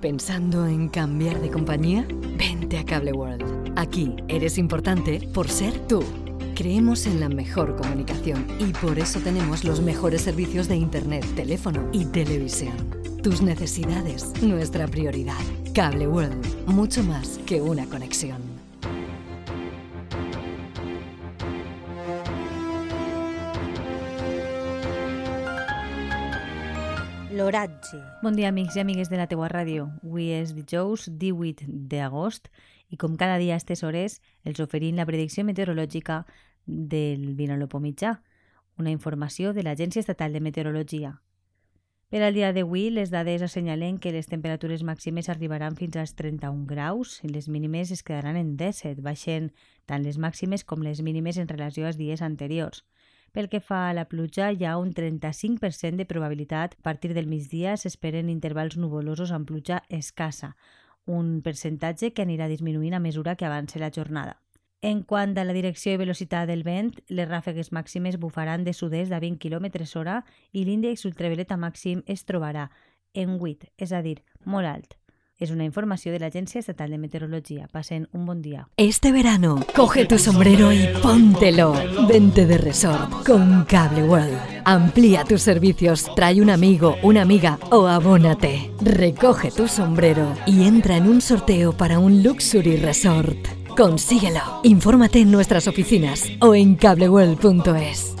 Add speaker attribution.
Speaker 1: ¿Pensando en cambiar de compañía? Vente a Cable World. Aquí eres importante por ser tú. Creemos en la mejor comunicación y por eso tenemos los mejores servicios de Internet, teléfono y televisión. Tus necesidades, nuestra prioridad. Cable World, mucho más que una conexión.
Speaker 2: L'oratge.
Speaker 3: Bon dia, amics i amigues de la teua ràdio. Avui és dijous 18 d'agost i com cada dia a aquestes hores els oferim la predicció meteorològica del Vinalopó mitjà, una informació de l'Agència Estatal de Meteorologia. Per al dia d'avui, les dades assenyalen que les temperatures màximes arribaran fins als 31 graus i les mínimes es quedaran en 17, baixant tant les màximes com les mínimes en relació als dies anteriors. Pel que fa a la pluja, hi ha un 35% de probabilitat. A partir del migdia s'esperen intervals nuvolosos amb pluja escassa, un percentatge que anirà disminuint a mesura que avanci la jornada. En quant a la direcció i velocitat del vent, les ràfegues màximes bufaran de sud-est a 20 km hora i l'índex ultravioleta màxim es trobarà en 8, és a dir, molt alt. Es una información de la Agencia Estatal de Meteorología. Pasen un buen día.
Speaker 1: Este verano, coge tu sombrero y póntelo. Vente de resort con Cable World. Amplía tus servicios, trae un amigo, una amiga o abónate. Recoge tu sombrero y entra en un sorteo para un Luxury Resort. Consíguelo. Infórmate en nuestras oficinas o en cableworld.es.